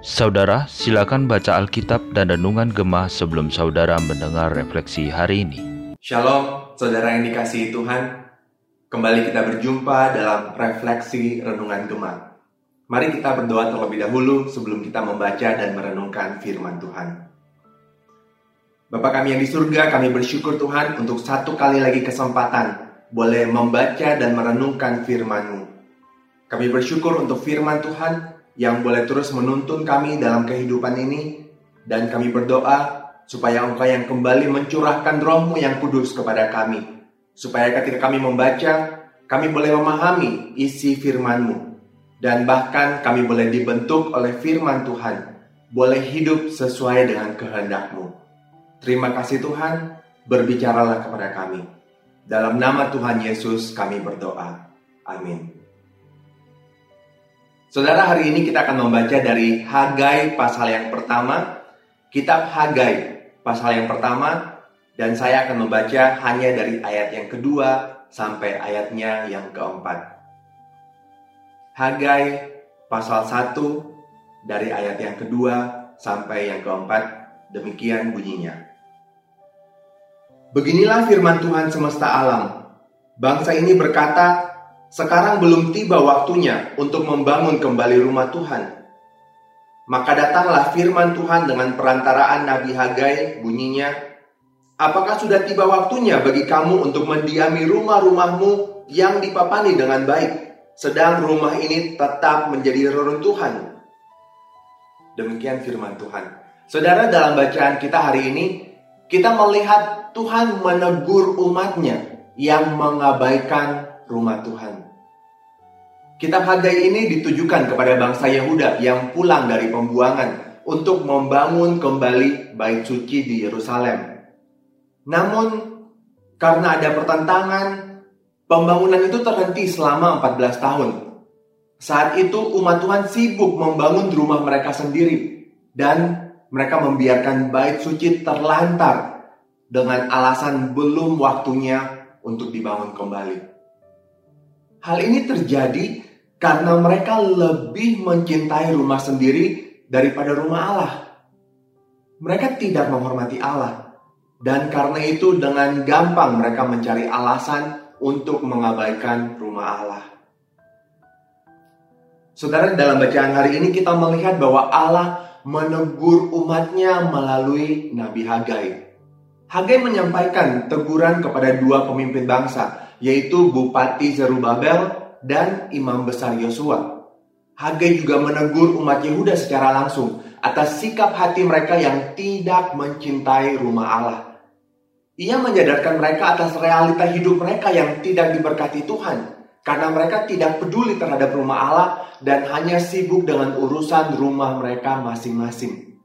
Saudara, silakan baca Alkitab dan Renungan Gemah sebelum saudara mendengar refleksi hari ini. Shalom, saudara yang dikasihi Tuhan. Kembali kita berjumpa dalam refleksi Renungan Gemah. Mari kita berdoa terlebih dahulu sebelum kita membaca dan merenungkan firman Tuhan. Bapak kami yang di surga, kami bersyukur Tuhan untuk satu kali lagi kesempatan boleh membaca dan merenungkan firman-Mu. Kami bersyukur untuk firman Tuhan yang boleh terus menuntun kami dalam kehidupan ini. Dan kami berdoa supaya Engkau yang kembali mencurahkan rohmu yang kudus kepada kami. Supaya ketika kami membaca kami boleh memahami isi firman-Mu. Dan bahkan kami boleh dibentuk oleh firman Tuhan. Boleh hidup sesuai dengan kehendak-Mu. Terima kasih Tuhan berbicaralah kepada kami. Dalam nama Tuhan Yesus kami berdoa. Amin Saudara, hari ini kita akan membaca dari Hagai pasal yang pertama, kitab Hagai pasal yang pertama, dan saya akan membaca hanya dari ayat yang kedua sampai ayatnya yang keempat. Hagai pasal 1 dari ayat yang kedua sampai yang keempat, demikian bunyinya. Beginilah firman Tuhan semesta alam. Bangsa ini berkata, sekarang belum tiba waktunya untuk membangun kembali rumah Tuhan. Maka datanglah firman Tuhan dengan perantaraan Nabi Hagai bunyinya, Apakah sudah tiba waktunya bagi kamu untuk mendiami rumah-rumahmu yang dipapani dengan baik, sedang rumah ini tetap menjadi reruntuhan? Demikian firman Tuhan. Saudara, dalam bacaan kita hari ini, kita melihat Tuhan menegur umatnya yang mengabaikan rumah Tuhan. Kitab Hagai ini ditujukan kepada bangsa Yehuda yang pulang dari pembuangan untuk membangun kembali bait suci di Yerusalem. Namun, karena ada pertentangan, pembangunan itu terhenti selama 14 tahun. Saat itu umat Tuhan sibuk membangun rumah mereka sendiri dan mereka membiarkan bait suci terlantar dengan alasan belum waktunya untuk dibangun kembali. Hal ini terjadi karena mereka lebih mencintai rumah sendiri daripada rumah Allah. Mereka tidak menghormati Allah, dan karena itu dengan gampang mereka mencari alasan untuk mengabaikan rumah Allah. Saudara, dalam bacaan hari ini kita melihat bahwa Allah menegur umatnya melalui Nabi Hagai. Hagai menyampaikan teguran kepada dua pemimpin bangsa, yaitu Bupati Zerubabel dan imam besar Yosua. Hagai juga menegur umat Yehuda secara langsung atas sikap hati mereka yang tidak mencintai rumah Allah. Ia menyadarkan mereka atas realita hidup mereka yang tidak diberkati Tuhan karena mereka tidak peduli terhadap rumah Allah dan hanya sibuk dengan urusan rumah mereka masing-masing.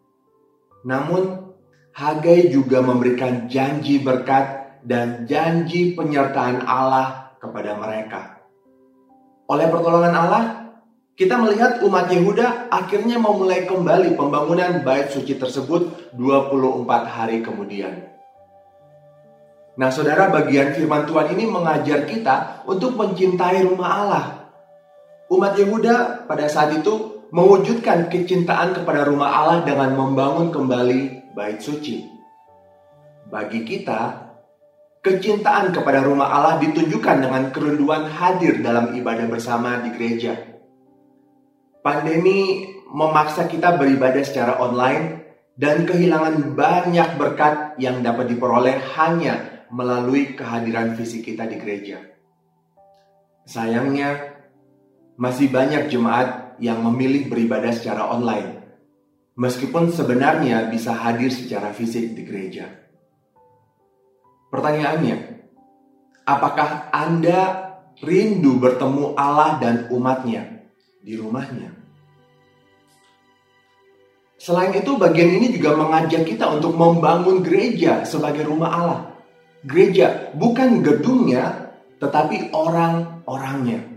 Namun, Hagai juga memberikan janji berkat dan janji penyertaan Allah kepada mereka. Oleh pertolongan Allah, kita melihat umat Yehuda akhirnya memulai kembali pembangunan bait suci tersebut 24 hari kemudian. Nah saudara bagian firman Tuhan ini mengajar kita untuk mencintai rumah Allah. Umat Yehuda pada saat itu mewujudkan kecintaan kepada rumah Allah dengan membangun kembali bait suci. Bagi kita, Kecintaan kepada rumah Allah ditunjukkan dengan kerinduan hadir dalam ibadah bersama di gereja. Pandemi memaksa kita beribadah secara online dan kehilangan banyak berkat yang dapat diperoleh hanya melalui kehadiran fisik kita di gereja. Sayangnya, masih banyak jemaat yang memilih beribadah secara online, meskipun sebenarnya bisa hadir secara fisik di gereja. Pertanyaannya, apakah Anda rindu bertemu Allah dan umatnya di rumahnya? Selain itu, bagian ini juga mengajak kita untuk membangun gereja sebagai rumah Allah. Gereja bukan gedungnya, tetapi orang-orangnya.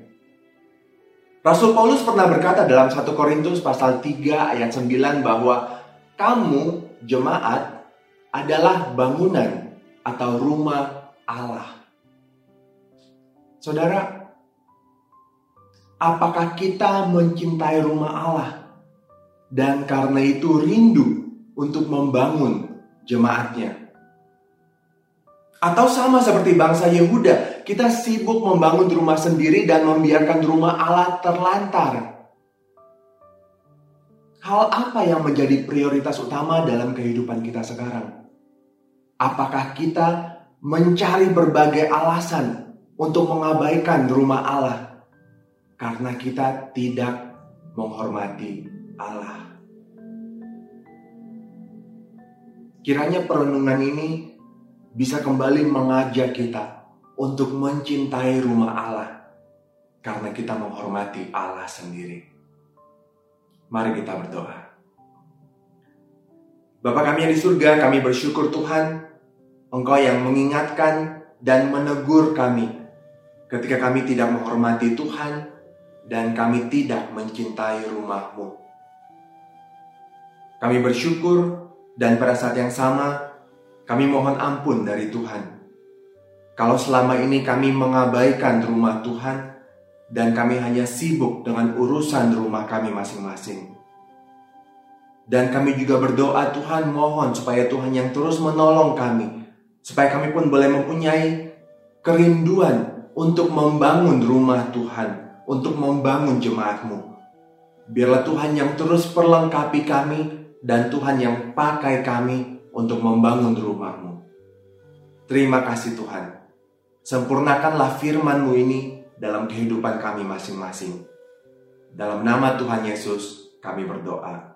Rasul Paulus pernah berkata dalam 1 Korintus pasal 3 ayat 9 bahwa kamu jemaat adalah bangunan atau rumah Allah. Saudara, apakah kita mencintai rumah Allah dan karena itu rindu untuk membangun jemaatnya? Atau sama seperti bangsa Yehuda, kita sibuk membangun rumah sendiri dan membiarkan rumah Allah terlantar. Hal apa yang menjadi prioritas utama dalam kehidupan kita sekarang? Apakah kita mencari berbagai alasan untuk mengabaikan rumah Allah karena kita tidak menghormati Allah? Kiranya perenungan ini bisa kembali mengajak kita untuk mencintai rumah Allah karena kita menghormati Allah sendiri. Mari kita berdoa. Bapa kami yang di surga, kami bersyukur Tuhan, Engkau yang mengingatkan dan menegur kami ketika kami tidak menghormati Tuhan dan kami tidak mencintai rumahmu. Kami bersyukur dan pada saat yang sama kami mohon ampun dari Tuhan. Kalau selama ini kami mengabaikan rumah Tuhan dan kami hanya sibuk dengan urusan rumah kami masing-masing. Dan kami juga berdoa Tuhan mohon supaya Tuhan yang terus menolong kami. Supaya kami pun boleh mempunyai kerinduan untuk membangun rumah Tuhan. Untuk membangun jemaatmu. Biarlah Tuhan yang terus perlengkapi kami dan Tuhan yang pakai kami untuk membangun rumahmu. Terima kasih Tuhan. Sempurnakanlah firman-Mu ini dalam kehidupan kami masing-masing. Dalam nama Tuhan Yesus kami berdoa.